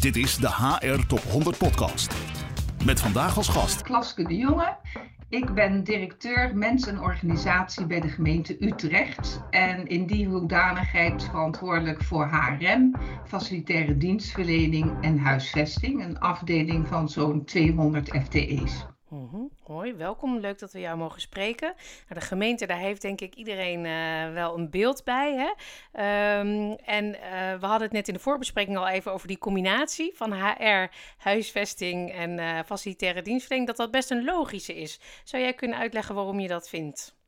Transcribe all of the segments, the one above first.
Dit is de HR Top 100 Podcast. Met vandaag als gast. Klaske de Jonge. Ik ben directeur mens en organisatie bij de gemeente Utrecht. En in die hoedanigheid verantwoordelijk voor HRM, facilitaire dienstverlening en huisvesting. Een afdeling van zo'n 200 FTE's. Mhm, hoi, welkom. Leuk dat we jou mogen spreken. Nou, de gemeente, daar heeft denk ik iedereen uh, wel een beeld bij. Hè? Um, en uh, we hadden het net in de voorbespreking al even over die combinatie van HR, huisvesting en uh, facilitaire dienstverlening. Dat dat best een logische is. Zou jij kunnen uitleggen waarom je dat vindt?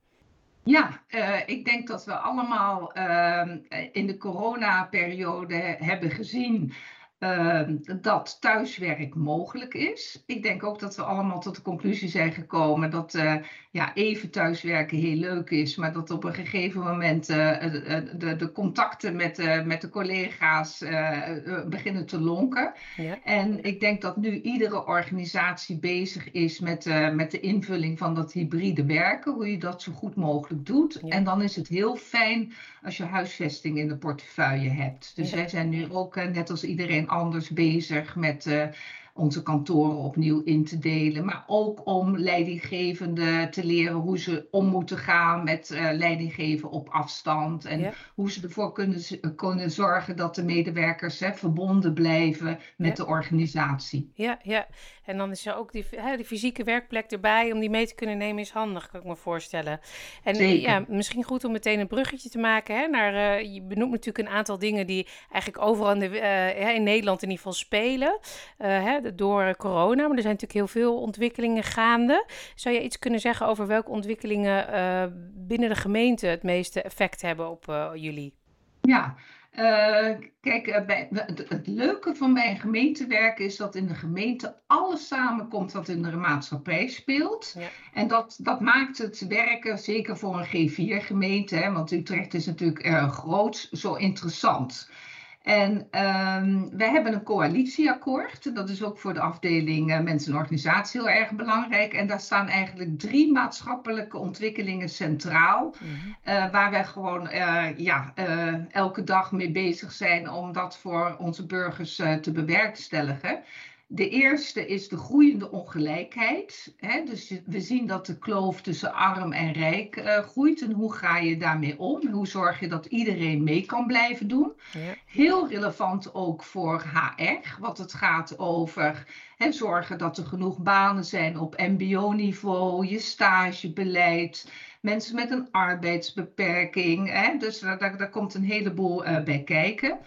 Ja, ik denk dat we allemaal uh, in de coronaperiode hebben gezien uh, dat thuiswerk mogelijk is. Ik denk ook dat we allemaal tot de conclusie zijn gekomen dat uh, ja, even thuiswerken heel leuk is, maar dat op een gegeven moment uh, de, de, contacten met, met de collega's beginnen te lonken. Ja. En ik denk dat nu iedere organisatie bezig is met, met de invulling van dat hybride werken, hoe je dat zo goed mogelijk doet. Ja. En dan is het heel fijn als je huisvesting in de portefeuille hebt. Dus ja. wij zijn nu ook, net als iedereen anders bezig met uh, onze kantoren opnieuw in te delen. Maar ook om leidinggevenden te leren hoe ze om moeten gaan met uh, leidinggeven op afstand. En ja. hoe ze ervoor kunnen, kunnen zorgen dat de medewerkers hè, verbonden blijven met ja. de organisatie. Ja, ja, en dan is er ook die, hè, die fysieke werkplek erbij om die mee te kunnen nemen, is handig, kan ik me voorstellen. En Zeker. ja, misschien goed om meteen een bruggetje te maken hè, naar, uh, je benoemt natuurlijk een aantal dingen die eigenlijk overal in, de, uh, in Nederland in ieder geval spelen. Hè, door corona, maar er zijn natuurlijk heel veel ontwikkelingen gaande. Zou je iets kunnen zeggen over welke ontwikkelingen uh, binnen de gemeente het meeste effect hebben op uh, jullie? Ja, uh, kijk, bij, het, het, leuke van bij een gemeentewerk is dat in de gemeente alles samenkomt wat in de maatschappij speelt. Ja. En dat, dat maakt het werken, zeker voor een G4-gemeente, want Utrecht is natuurlijk erg groot, zo interessant. En um, wij hebben een coalitieakkoord. Dat is ook voor de afdeling uh, mensen en organisatie heel erg belangrijk. En daar staan eigenlijk drie maatschappelijke ontwikkelingen centraal. Mm-hmm. Uh, waar wij gewoon uh, ja, elke dag mee bezig zijn om dat voor onze burgers te bewerkstelligen. De eerste is de groeiende ongelijkheid. Hè? Dus we zien dat de kloof tussen arm en rijk uh, groeit. En hoe ga je daarmee om? Hoe zorg je dat iedereen mee kan blijven doen? Ja. Heel relevant ook voor HR, wat het gaat over hè, zorgen dat er genoeg banen zijn op MBO-niveau, je stagebeleid mensen met een arbeidsbeperking. Hè? Dus daar, daar, komt een heleboel uh, bij kijken.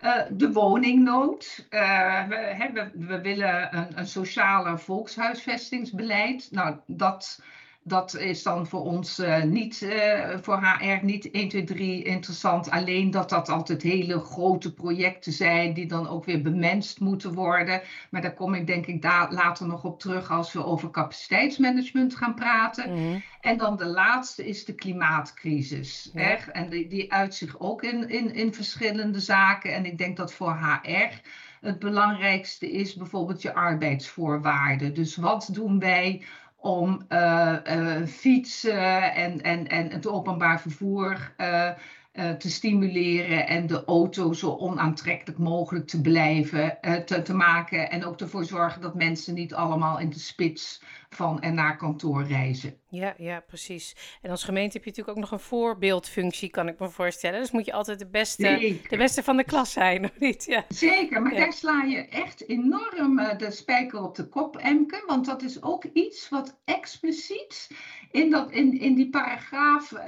Ja. Uh, de woningnood. Uh, we, we, we, willen een, een volkshuisvestingsbeleid. Nou, dat dat is dan voor ons uh, niet, uh, voor HR niet 1, 2, 3 interessant. Alleen dat dat altijd hele grote projecten zijn die dan ook weer bemenst moeten worden. Maar daar kom ik denk ik daar later nog op terug als we over capaciteitsmanagement gaan praten. Mm -hmm. En dan de laatste is de klimaatcrisis. Hè? En die, die uit zich ook in, in, in verschillende zaken. En ik denk dat voor HR het belangrijkste is bijvoorbeeld je arbeidsvoorwaarden. Dus wat doen wij om uh, uh, fietsen en, en, en het openbaar vervoer uh, te stimuleren en de auto zo onaantrekkelijk mogelijk te blijven te, te maken. En ook ervoor zorgen dat mensen niet allemaal in de spits van en naar kantoor reizen. Ja, ja, precies. En als gemeente heb je natuurlijk ook nog een voorbeeldfunctie, kan ik me voorstellen. Dus moet je altijd de beste, de beste van de klas zijn, of niet? Ja. Zeker, maar ja. daar sla je echt enorm de spijker op de kop, Emke. Want dat is ook iets wat expliciet in, dat, in, in die paragraaf uh,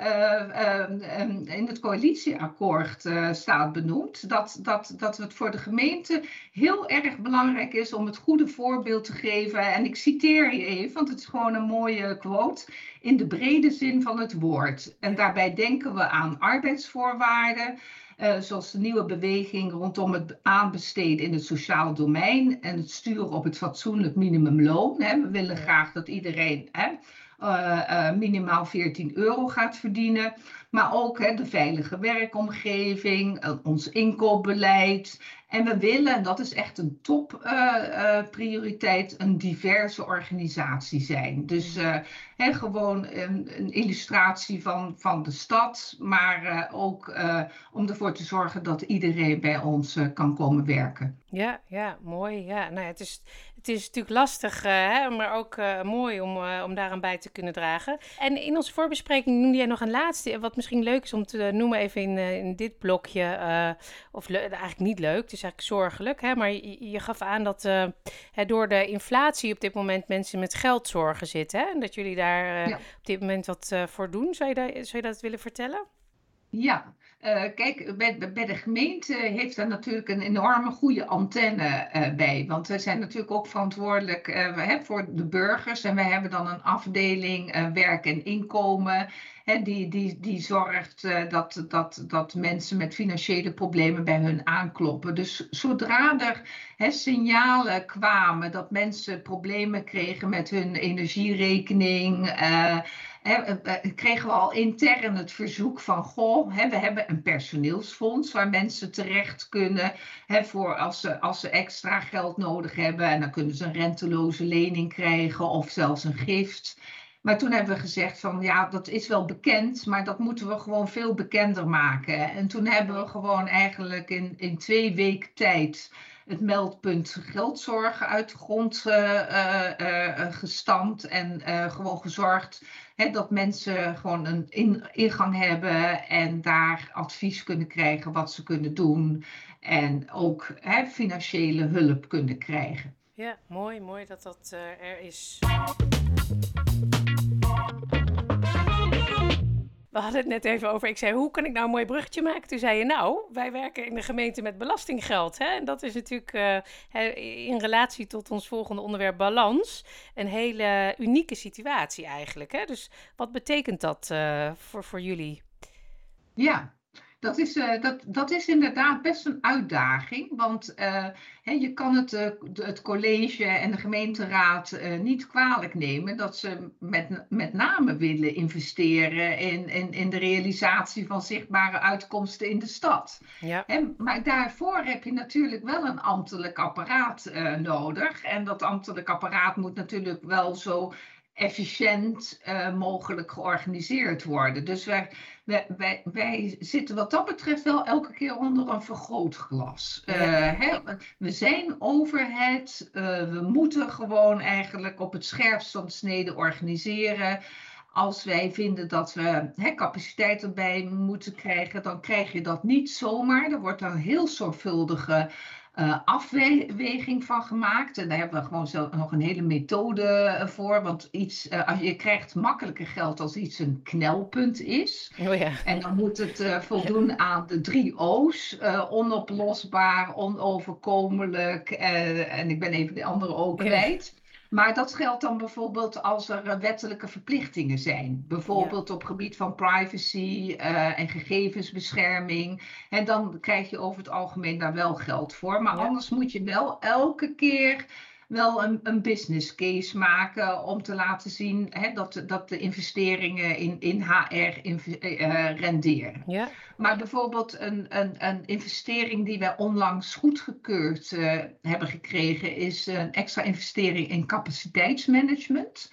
uh, in het coalitieakkoord uh, staat benoemd. Dat, dat, dat het voor de gemeente heel erg belangrijk is om het goede voorbeeld te geven. En ik citeer je even, want het is gewoon een mooie quote. In de brede zin van het woord. En daarbij denken we aan arbeidsvoorwaarden. Uh, zoals de nieuwe beweging rondom het aanbesteden in het sociaal domein en het sturen op het fatsoenlijk minimumloon. Hè. We willen graag dat iedereen hè, minimaal 14 euro gaat verdienen. Maar ook hè, de veilige werkomgeving, ons inkoopbeleid. En we willen, en dat is echt een topprioriteit, een diverse organisatie zijn. Dus hè, gewoon een, een, illustratie van, van de stad, maar ook om ervoor te zorgen dat iedereen bij ons kan komen werken. Ja, ja, mooi. Ja, nou, het is, het is natuurlijk lastig, hè, maar ook mooi om, om daaraan bij te kunnen dragen. En in onze voorbespreking noemde jij nog een laatste, wat misschien leuk is om te noemen even in, in dit blokje. of eigenlijk niet leuk, is eigenlijk zorgelijk. Hè? Maar je, je gaf aan dat door de inflatie op dit moment mensen met geldzorgen zitten. Hè? En dat jullie daar op dit moment wat voor doen. Zou je, daar, zou je dat willen vertellen? Ja, uh, kijk, bij, bij, de gemeente heeft daar natuurlijk een enorme goede antenne uh, bij. Want we zijn natuurlijk ook verantwoordelijk uh, voor de burgers. En we hebben dan een afdeling werk en inkomen. Hè, die, die, die zorgt dat, dat, dat mensen met financiële problemen bij hun aankloppen. Dus zodra er hè, signalen kwamen dat mensen problemen kregen met hun energierekening kregen we al intern het verzoek van, goh, we hebben een personeelsfonds waar mensen terecht kunnen voor als ze, als ze extra geld nodig hebben. En dan kunnen ze een renteloze lening krijgen of zelfs een gift. Maar toen hebben we gezegd van ja, dat is wel bekend, maar dat moeten we gewoon veel bekender maken. En toen hebben we gewoon eigenlijk in, in twee weken tijd het meldpunt geldzorg uit de grond uh, uh, gestampt en gewoon gezorgd dat mensen gewoon een ingang hebben en daar advies kunnen krijgen wat ze kunnen doen. En ook financiële hulp kunnen krijgen. Ja, mooi, mooi dat dat er is. We hadden het net even over. Ik zei, hoe kan ik nou een mooi bruggetje maken? Toen zei je, nou, wij werken in de gemeente met belastinggeld. Hè? En dat is natuurlijk uh, in relatie tot ons volgende onderwerp balans een hele unieke situatie eigenlijk. Hè? Dus wat betekent dat uh, voor, voor jullie? Ja, dat is, uh, dat, dat is inderdaad best een uitdaging. Want uh, je kan het, uh, het college en de gemeenteraad niet kwalijk nemen dat ze met, met name willen investeren in, in, in de realisatie van zichtbare uitkomsten in de stad. Ja. En, maar daarvoor heb je natuurlijk wel een ambtelijk apparaat nodig. En dat ambtelijk apparaat moet natuurlijk wel zo efficiënt mogelijk georganiseerd worden. Dus wij, wij, wij, zitten wat dat betreft wel elke keer onder een vergrootglas. Uh, hè, we zijn overheid, uh, we moeten gewoon eigenlijk op het scherpst van de snede organiseren. Als wij vinden dat we hè, capaciteit erbij moeten krijgen, dan krijg je dat niet zomaar. Er wordt een heel zorgvuldige uh, afweging van gemaakt. En daar hebben we gewoon zo, nog een hele methode eh, voor. Want iets, uh, als je krijgt makkelijker geld als iets een knelpunt is. Oh ja. En dan moet het uh, voldoen aan de drie O's. onoplosbaar, onoverkomelijk. en ik ben even de andere ook kwijt. Maar dat geldt dan bijvoorbeeld als er eh, wettelijke verplichtingen zijn. Bijvoorbeeld op gebied van privacy uh, en gegevensbescherming. En dan krijg je over het algemeen daar wel geld voor. Maar anders moet je wel elke keer wel een, een business case maken om te laten zien hè, dat, dat de investeringen in, in HR in, uh, renderen. Ja. Maar bijvoorbeeld een, een, een investering die wij onlangs goedgekeurd uh, hebben gekregen, is een extra investering in capaciteitsmanagement.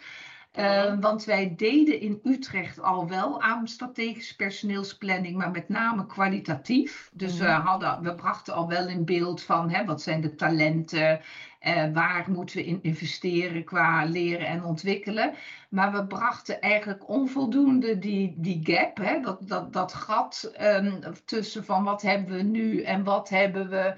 Uh, want wij deden in Utrecht al wel aan strategische personeelsplanning, maar met name kwalitatief. Dus we, mhm. hadden, we brachten al wel in beeld van hè, wat zijn de talenten, uh, waar moeten we in investeren qua leren en ontwikkelen. Maar we brachten eigenlijk onvoldoende die, die gap, hè, dat, dat, dat gat um, tussen van wat hebben we nu en wat hebben we eh,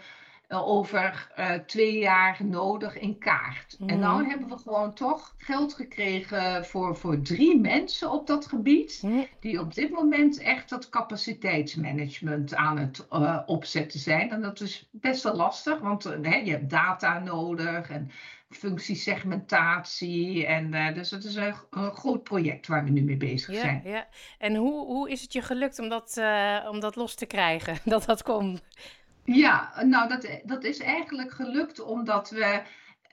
over uh, twee jaar nodig in kaart. En dan mhm. hebben we gewoon toch geld gekregen voor, voor drie mensen op dat gebied, die op dit moment echt dat capaciteitsmanagement aan het uh, opzetten zijn. En dat is best wel lastig, want hè, je hebt data nodig en functiesegmentatie. En dus het is een, een, groot project waar we nu mee bezig ja, zijn. Ja. En hoe, hoe is het je gelukt om dat, om dat los te krijgen, dat dat kon? Ja, nou dat, dat is eigenlijk gelukt omdat we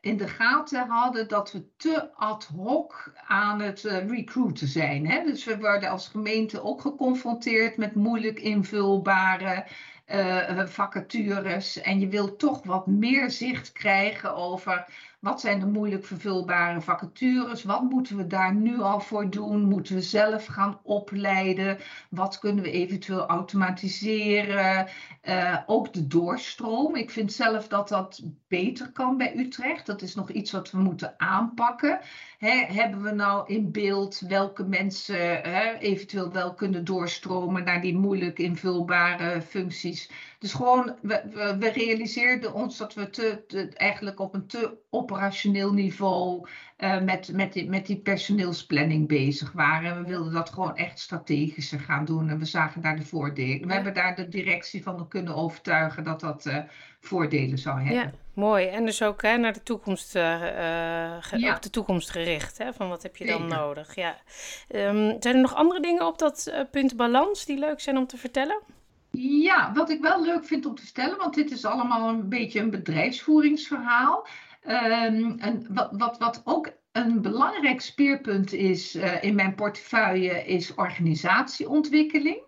in de gaten hadden dat we te ad hoc aan het uh, recruiten zijn. Hè? Dus we worden als gemeente ook geconfronteerd met moeilijk invulbare uh, vacatures. En je wilt toch wat meer zicht krijgen over wat zijn de moeilijk vervulbare vacatures? Wat moeten we daar nu al voor doen? Moeten we zelf gaan opleiden? Wat kunnen we eventueel automatiseren? Uh, ook de doorstroom. Ik vind zelf dat dat beter kan bij Utrecht. Dat is nog iets wat we moeten aanpakken. Hebben we nou in beeld welke mensen eventueel wel kunnen doorstromen naar die moeilijk invulbare functies? Dus gewoon, we, we, realiseerden ons dat we te, eigenlijk op een te operationeel niveau uh, met, met, die, met die personeelsplanning bezig waren. We wilden dat gewoon echt strategischer gaan doen en we zagen daar de voordelen. We hebben daar de directie van kunnen overtuigen dat dat uh, voordelen zou hebben. Ja, mooi. En dus ook hè, naar de toekomst, uh, ja. op de toekomst gericht. Hè, van wat heb je dan Zeker. nodig? Ja. Um, zijn er nog andere dingen op dat punt balans die leuk zijn om te vertellen? Ja, wat ik wel leuk vind om te stellen, want dit is allemaal een beetje een bedrijfsvoeringsverhaal. Um, en wat, wat, wat ook een belangrijk speerpunt is uh, in mijn portefeuille is organisatieontwikkeling.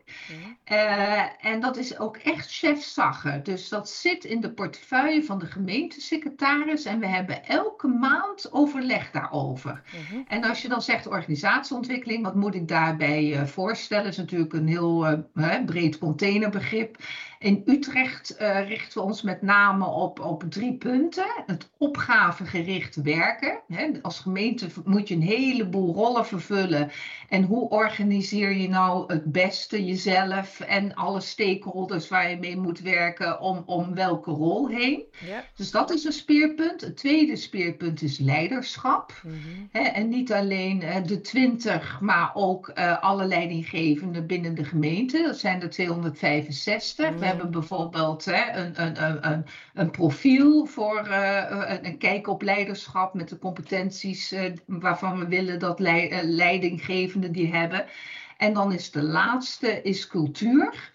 Uh, en dat is ook echt chefzagge. Dus dat zit in de portefeuille van de gemeentesecretaris. En we hebben elke maand overleg daarover. -huh. En als je dan zegt organisatieontwikkeling, wat moet ik daarbij uh, voorstellen? is natuurlijk een heel breed containerbegrip. In Utrecht richten we ons met name op, op drie punten. Het opgavegericht werken. Hè. Als gemeente moet je een heleboel rollen vervullen. En hoe organiseer je nou het beste jezelf en alle stakeholders waar je mee moet werken om, om welke rol heen? Ja. Dus dat is een speerpunt. Het tweede speerpunt is leiderschap. Mm -hmm. Hè, en niet alleen uh, de twintig, maar ook uh, alle leidinggevenden binnen de gemeente. Dat zijn er 265. Mm -hmm. We hebben bijvoorbeeld hè, een, een, een, een profiel voor uh, een kijk op leiderschap met de competenties uh, waarvan we willen dat le leidinggevenden die hebben. En dan is de laatste is cultuur.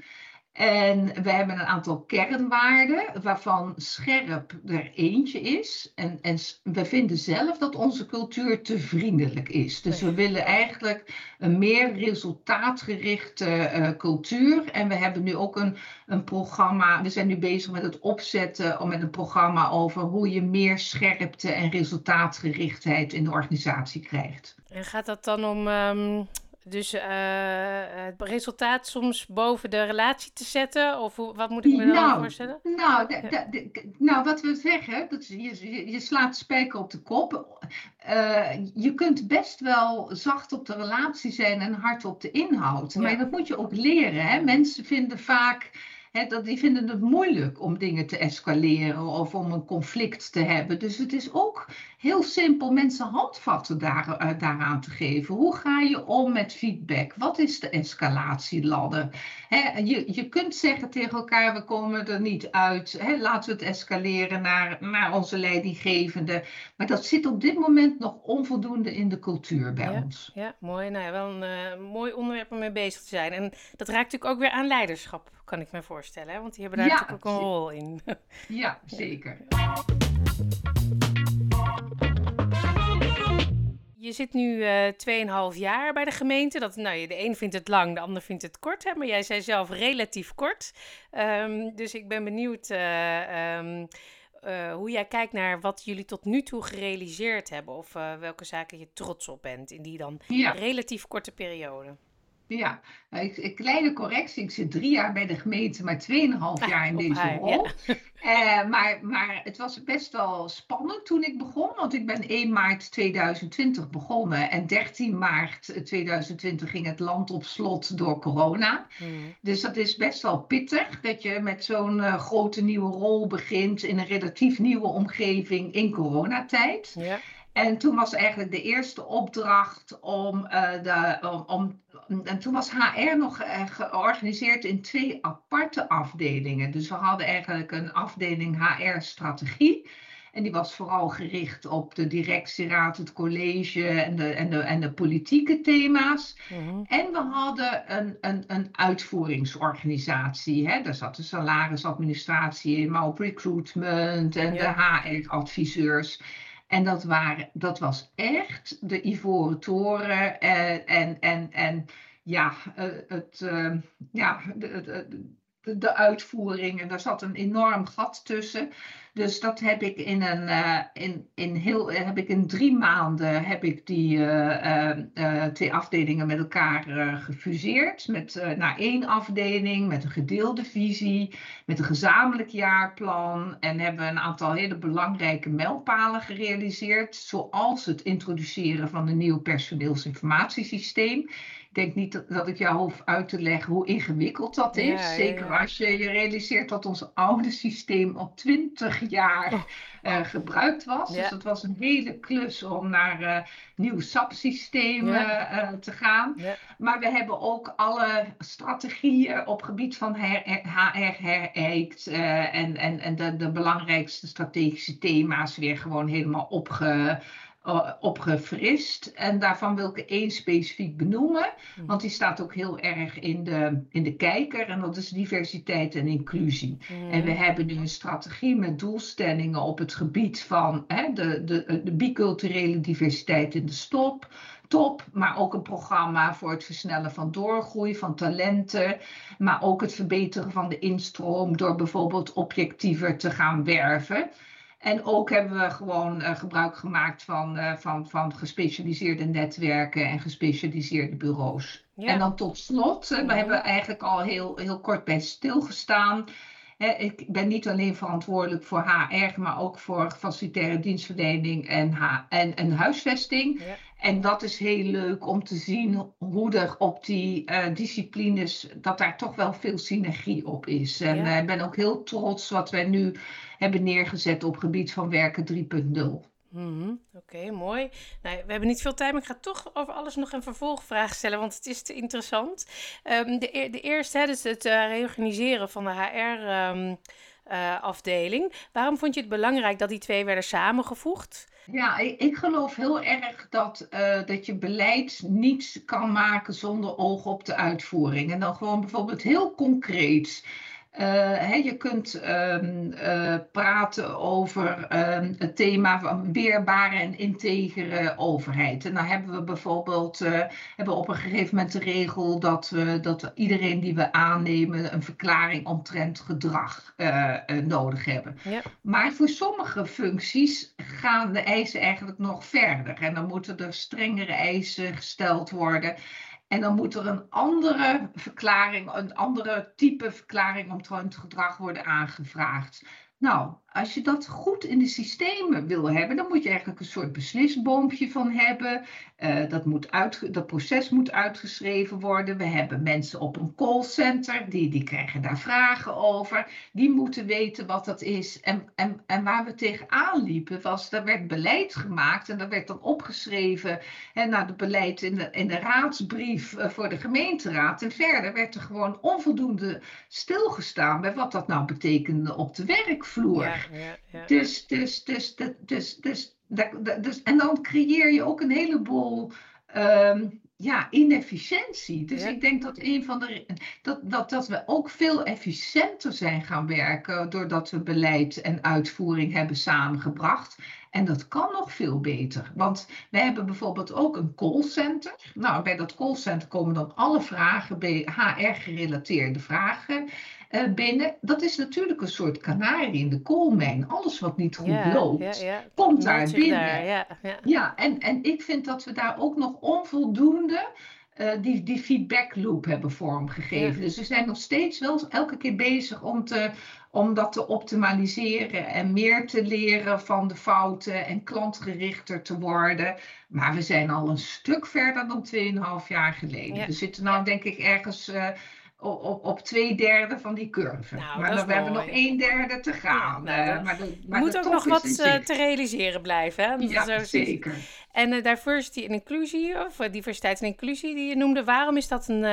En we hebben een aantal kernwaarden, waarvan scherp er eentje is. En, en we vinden zelf dat onze cultuur te vriendelijk is. Dus we willen eigenlijk een meer resultaatgerichte uh, cultuur. En we hebben nu ook een, een programma, we zijn nu bezig met het opzetten met een programma over hoe je meer scherpte en resultaatgerichtheid in de organisatie krijgt. En gaat dat dan om. Um dus uh, het resultaat soms boven de relatie te zetten? Of hoe, wat moet ik me dan nou, voorstellen? Nou, nou, wat we zeggen, dat je, je, je slaat spijker op de kop. Uh, je kunt best wel zacht op de relatie zijn en hard op de inhoud. Maar dat moet je ook leren. Hè? Mensen vinden vaak He, dat, die vinden het moeilijk om dingen te escaleren of om een conflict te hebben. Dus het is ook heel simpel mensen handvatten daar, uh, daaraan te geven. Hoe ga je om met feedback? Wat is de escalatieladder? He, je, je kunt zeggen tegen elkaar, we komen er niet uit. He, laten we het escaleren naar, naar onze leidinggevende. Maar dat zit op dit moment nog onvoldoende in de cultuur bij ja, ons. Ja, mooi. Nou ja, wel een uh, mooi onderwerp om mee bezig te zijn. En dat raakt natuurlijk ook weer aan leiderschap, kan ik me voorstellen. Hè? Want die hebben daar ja, natuurlijk ook een rol in. Ja, zeker. Je zit nu uh, 2,5 jaar bij de gemeente. Dat, nou, de een vindt het lang, de ander vindt het kort. Hè? Maar jij zei zelf relatief kort. Um, dus ik ben benieuwd uh, um, uh, hoe jij kijkt naar wat jullie tot nu toe gerealiseerd hebben. Of welke zaken je trots op bent in die dan ja. relatief korte periode. Ja, een kleine correctie. Ik zit drie jaar bij de gemeente, maar tweeënhalf jaar in deze rol. Ja. Uh, maar, maar het was best wel spannend toen ik begon, want ik ben 1 maart 2020 begonnen en 13 maart 2020 ging het land op slot door corona. Mm. Dus dat is best wel pittig dat je met zo'n uh, grote nieuwe rol begint in een relatief nieuwe omgeving in coronatijd. Ja. En toen was eigenlijk de eerste opdracht om, uh, de, om, om, En toen was HR nog uh, georganiseerd in twee aparte afdelingen. Dus we hadden eigenlijk een afdeling HR-strategie. En die was vooral gericht op de directieraad, het college en de, en de, en de politieke thema's. Mm-hmm. En we hadden een, een, een uitvoeringsorganisatie. Hè? Daar zat de salarisadministratie in, maar ook recruitment en ja. de HR-adviseurs. En dat, waren, dat was echt de Ivoren Toren en, en, en, en ja, het, ja, de, de, de uitvoering. En daar zat een enorm gat tussen. Dus dat heb ik in een uh, in, in heel heb ik in drie maanden heb ik die uh, twee afdelingen met elkaar gefuseerd. Met naar één afdeling, met een gedeelde visie, met een gezamenlijk jaarplan. En hebben een aantal hele belangrijke mijlpalen gerealiseerd. Zoals het introduceren van een nieuw personeelsinformatiesysteem. Ik denk niet dat, ik jou hoef uit te leggen hoe ingewikkeld dat is. Zeker als je je realiseert dat ons oude systeem al twintig jaar oh. uh, gebruikt was. Dus dat was een hele klus om naar uh, nieuw SAP-systeem uh, te gaan. Maar we hebben ook alle strategieën op gebied van HR herijkt. en en, en de, de belangrijkste strategische thema's weer gewoon helemaal opge opgefrist. En daarvan wil ik één specifiek benoemen, hm. want die staat ook heel erg in de, in de kijker. En dat is diversiteit en inclusie. Hm. En we hebben nu een strategie met doelstellingen op het gebied van hè, de, de, de biculturele diversiteit in de stop top, maar ook een programma voor het versnellen van doorgroei van talenten, maar ook het verbeteren van de instroom door bijvoorbeeld objectiever te gaan werven. En ook hebben we gewoon uh, gebruik gemaakt van, uh, van, van gespecialiseerde netwerken en gespecialiseerde bureaus. Ja. En dan tot slot, uh, we hebben eigenlijk al heel, heel kort bij stilgestaan. ik ben niet alleen verantwoordelijk voor HR, maar ook voor facilitaire dienstverlening en, en, en huisvesting. Ja. En dat is heel leuk om te zien hoe er op die uh, disciplines, dat daar toch wel veel synergie op is. En ik ben ook heel trots wat wij nu hebben neergezet op gebied van werken 3.0. Mm Oké, mooi. Nou, we hebben niet veel tijd, maar ik ga toch over alles nog een vervolgvraag stellen, want het is te interessant. Um, de, de, eerste, hè, dus het uh, reorganiseren van de HR-afdeling. Ehm, uh, Waarom vond je het belangrijk dat die twee werden samengevoegd? Ja, ik, geloof heel erg dat, uh, dat je beleid niet kan maken zonder oog op de uitvoering. En dan gewoon bijvoorbeeld heel concreet. Uh, je kunt um, uh, praten over um, het thema van weerbare en integere overheid. En dan hebben we bijvoorbeeld uh, hebben op een gegeven moment de regel dat, we, dat iedereen die we aannemen een verklaring omtrent gedrag nodig hebben. Ja. Maar voor sommige functies gaan de eisen eigenlijk nog verder. En dan moeten er strengere eisen gesteld worden. En dan moet er een andere verklaring, een andere type verklaring omtrent gedrag worden aangevraagd. Nou, als je dat goed in de systemen wil hebben, dan moet je eigenlijk een soort beslisboompje van hebben. Uh, dat, moet dat proces moet uitgeschreven worden. We hebben mensen op een callcenter, die, die krijgen daar vragen over. Die moeten weten wat dat is. En, en, en waar we tegenaan liepen, was, er werd beleid gemaakt en dat werd dan opgeschreven hè, naar het beleid in de, in de raadsbrief uh, voor de gemeenteraad. En verder werd er gewoon onvoldoende stilgestaan bij wat dat nou betekende op de werkvloer. Dus, dus, dus, dus, dus, dus, en dan creëer je ook een heleboel um, ja, inefficiëntie. Dus ik denk dat een van de dat, dat, dat we ook veel efficiënter zijn gaan werken doordat we beleid en uitvoering hebben samengebracht. En dat kan nog veel beter. Want we hebben bijvoorbeeld ook een callcenter. Nou, bij dat callcenter komen dan alle vragen, HR-gerelateerde vragen binnen. Dat is natuurlijk een soort kanarie in de koolmijn. Alles wat niet goed loopt, komt daar binnen. ja, ja. en, en ik vind dat we daar ook nog onvoldoende uh, die, die feedback loop hebben vormgegeven. Dus we zijn nog steeds wel elke keer bezig om, te, om dat te optimaliseren en meer te leren van de fouten en klantgerichter te worden. Maar we zijn al een stuk verder dan 2,5 jaar geleden. We zitten nou denk ik ergens... Uh, op, op twee derde van die curve. Nou, maar dan, we hebben nog een derde te gaan. Ja, nou, uh, maar de, maar moet ook nog wat uh, te realiseren blijven. Hè? Ja, zo zeker. En uh, diversity en inclusie, of diversiteit en inclusie die je noemde, waarom is dat een,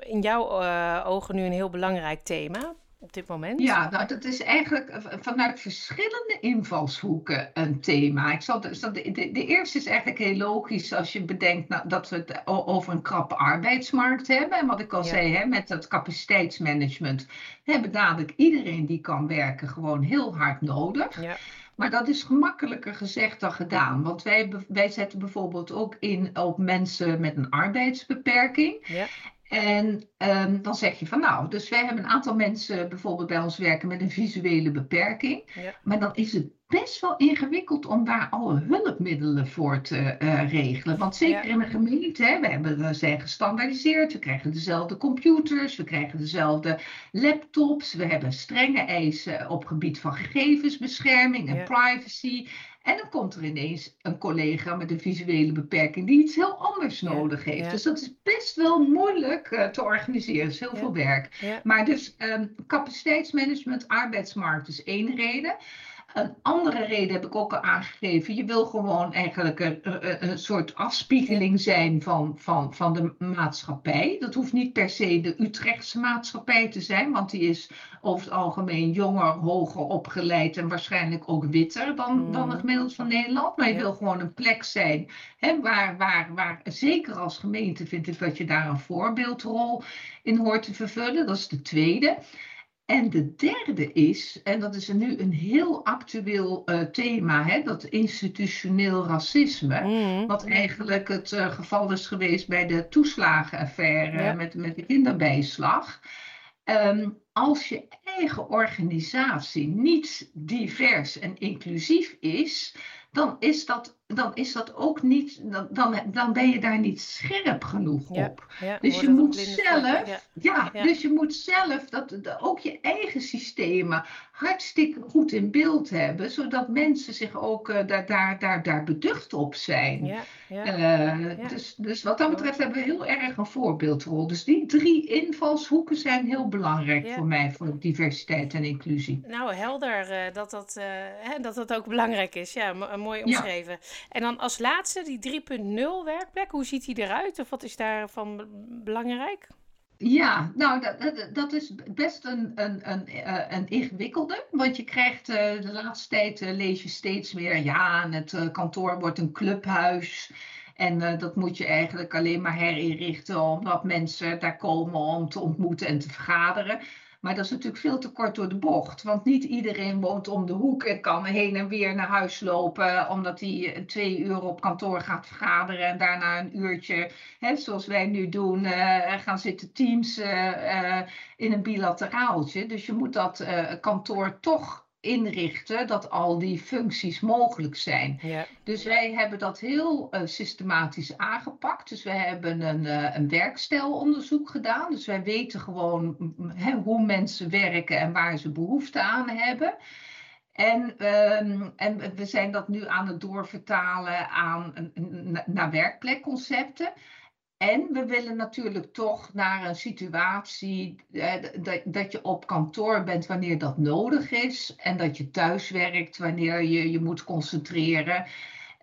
in jouw ogen nu een heel belangrijk thema? Op dit moment? Ja, nou, dat is eigenlijk vanuit verschillende invalshoeken een thema. Ik zal de, de, de, eerste is eigenlijk heel logisch als je bedenkt nou, dat we het over een krappe arbeidsmarkt hebben. En wat ik al zei, hè, met dat capaciteitsmanagement hebben dadelijk iedereen die kan werken gewoon heel hard nodig. Ja. Maar dat is gemakkelijker gezegd dan gedaan. Want wij, wij zetten bijvoorbeeld ook in op mensen met een arbeidsbeperking. Ja. En um, dan zeg je van nou, dus wij hebben een aantal mensen bijvoorbeeld bij ons werken met een visuele beperking. Ja. Maar dan is het best wel ingewikkeld om daar alle hulpmiddelen voor te uh, regelen. Want zeker in een gemeente, hè, we, hebben, we zijn gestandaardiseerd, we krijgen dezelfde computers, we krijgen dezelfde laptops, we hebben strenge eisen op gebied van gegevensbescherming en privacy. En dan komt er ineens een collega met een visuele beperking die iets heel anders nodig heeft. Dus dat is best wel moeilijk uh, te organiseren. Dat is heel veel werk. Maar dus um, capaciteitsmanagement, arbeidsmarkt is één reden. Een andere reden heb ik ook al aangegeven. Je wil gewoon eigenlijk een, een, soort afspiegeling zijn van, van, van de maatschappij. Dat hoeft niet per se de Utrechtse maatschappij te zijn, want die is over het algemeen jonger, hoger opgeleid en waarschijnlijk ook witter dan, dan het gemiddelde van Nederland. Maar je wil gewoon een plek zijn hè, waar, waar, waar, zeker als gemeente vind ik dat je daar een voorbeeldrol in hoort te vervullen. Dat is de tweede. En de derde is, en dat is nu een heel actueel uh, thema, hè, dat institutioneel racisme. Mm. Wat eigenlijk het uh, geval is geweest bij de toeslagenaffaire met, met de kinderbijslag. Um, als je eigen organisatie niet divers en inclusief is, dan is dat, dan is dat ook niet, dan, dan, dan ben je daar niet scherp genoeg op. dus je moet zelf, ja. dus je moet zelf dat, ook je eigen systemen hartstikke goed in beeld hebben, zodat mensen zich ook uh, daar, daar, daar, daar beducht op zijn. Ja, uh, Dus, dus wat dat betreft hebben we heel erg een voorbeeldrol. Dus die drie invalshoeken zijn heel belangrijk voor mij, voor diversiteit en inclusie. Nou, helder uh, dat, dat, dat dat ook belangrijk is. Ja, mooi omschreven. En dan als laatste die 3.0 werkplek. Hoe ziet die eruit? Of wat is daarvan belangrijk? Ja, nou, dat, dat is best een, een, een, eh, een ingewikkelde. Want je krijgt uh, de laatste tijd, uh, lees je steeds meer, ja, het kantoor wordt een clubhuis. En dat moet je eigenlijk alleen maar herinrichten omdat mensen daar komen om te ontmoeten en te vergaderen. Maar dat is natuurlijk veel te kort door de bocht. Want niet iedereen woont om de hoek en kan heen en weer naar huis lopen. Omdat hij twee uur op kantoor gaat vergaderen. En daarna een uurtje, hè, zoals wij nu doen, uh, gaan zitten teams uh, in een bilateraaltje. Dus je moet dat kantoor toch inrichten dat al die functies mogelijk zijn. Ja. Dus wij hebben dat heel uh, systematisch aangepakt. Dus wij hebben een, uh, een werkstijlonderzoek gedaan. Dus wij weten gewoon he, hoe mensen werken en waar ze behoefte aan hebben. En, uh, en we zijn dat nu aan het doorvertalen aan, naar werkplekconcepten. En we willen natuurlijk toch naar een situatie eh, dat, je op kantoor bent wanneer dat nodig is. En dat je thuis werkt wanneer je je moet concentreren.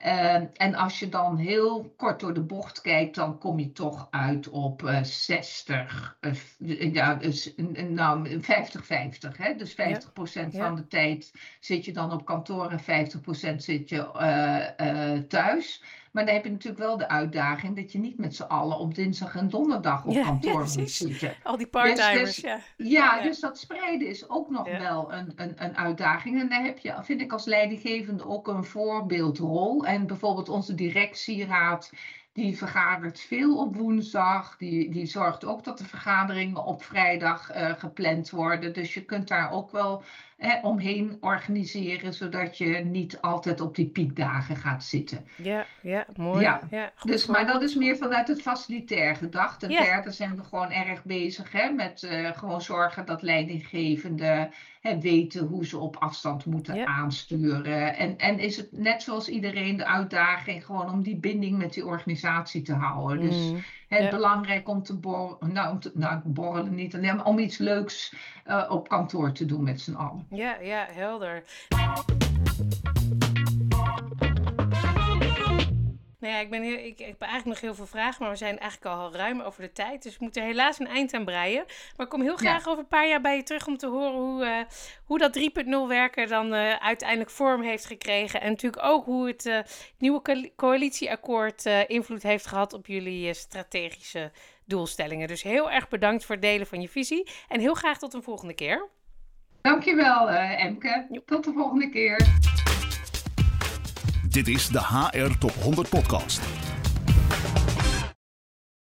Uh, en als je dan heel kort door de bocht kijkt, dan kom je toch uit op uh, 60, uh, ja, dus, nou, 50-50. Dus 50% ja. van de tijd zit je dan op kantoor en 50% zit je eh, eh, thuis. Maar dan heb je natuurlijk wel de uitdaging dat je niet met z'n allen op dinsdag en donderdag op kantoor moet zitten. Al die parttimers, dus, dus, ja. ja. dus dat spreiden is ook nog wel een, een, een uitdaging. En daar heb je, vind ik als leidinggevende ook een voorbeeldrol. En bijvoorbeeld onze directieraad die vergadert veel op woensdag. Die, die zorgt ook dat de vergaderingen op vrijdag uh, gepland worden. Dus je kunt daar ook wel omheen organiseren, zodat je niet altijd op die piekdagen gaat zitten. Ja, ja mooi. Ja. ja dus, maar dat is meer vanuit het facilitair gedacht. En ja. verder zijn we gewoon erg bezig hè, met uh, gewoon zorgen dat leidinggevenden hè, weten hoe ze op afstand moeten aansturen. En, en is het net zoals iedereen de uitdaging gewoon om die binding met die organisatie te houden. Dus mm. Het ja. belangrijk om te borrelen, nou, om te, nou, borrelen niet alleen, maar om iets leuks uh, op kantoor te doen met z'n allen. Ja, ja, helder. Nou ja, ik, ben heel, ik, ik heb eigenlijk nog heel veel vragen, maar we zijn eigenlijk al ruim over de tijd. Dus we moeten helaas een eind aan breien. Maar ik kom heel graag over een paar jaar bij je terug om te horen hoe, uh, hoe dat 3.0 werken dan uh, uiteindelijk vorm heeft gekregen. En natuurlijk ook hoe het uh, nieuwe coalitieakkoord invloed heeft gehad op jullie strategische doelstellingen. Dus heel erg bedankt voor het delen van je visie. En heel graag tot een volgende keer. Dankjewel, Emke. Tot de volgende keer. Dit is de HR Top 100 Podcast.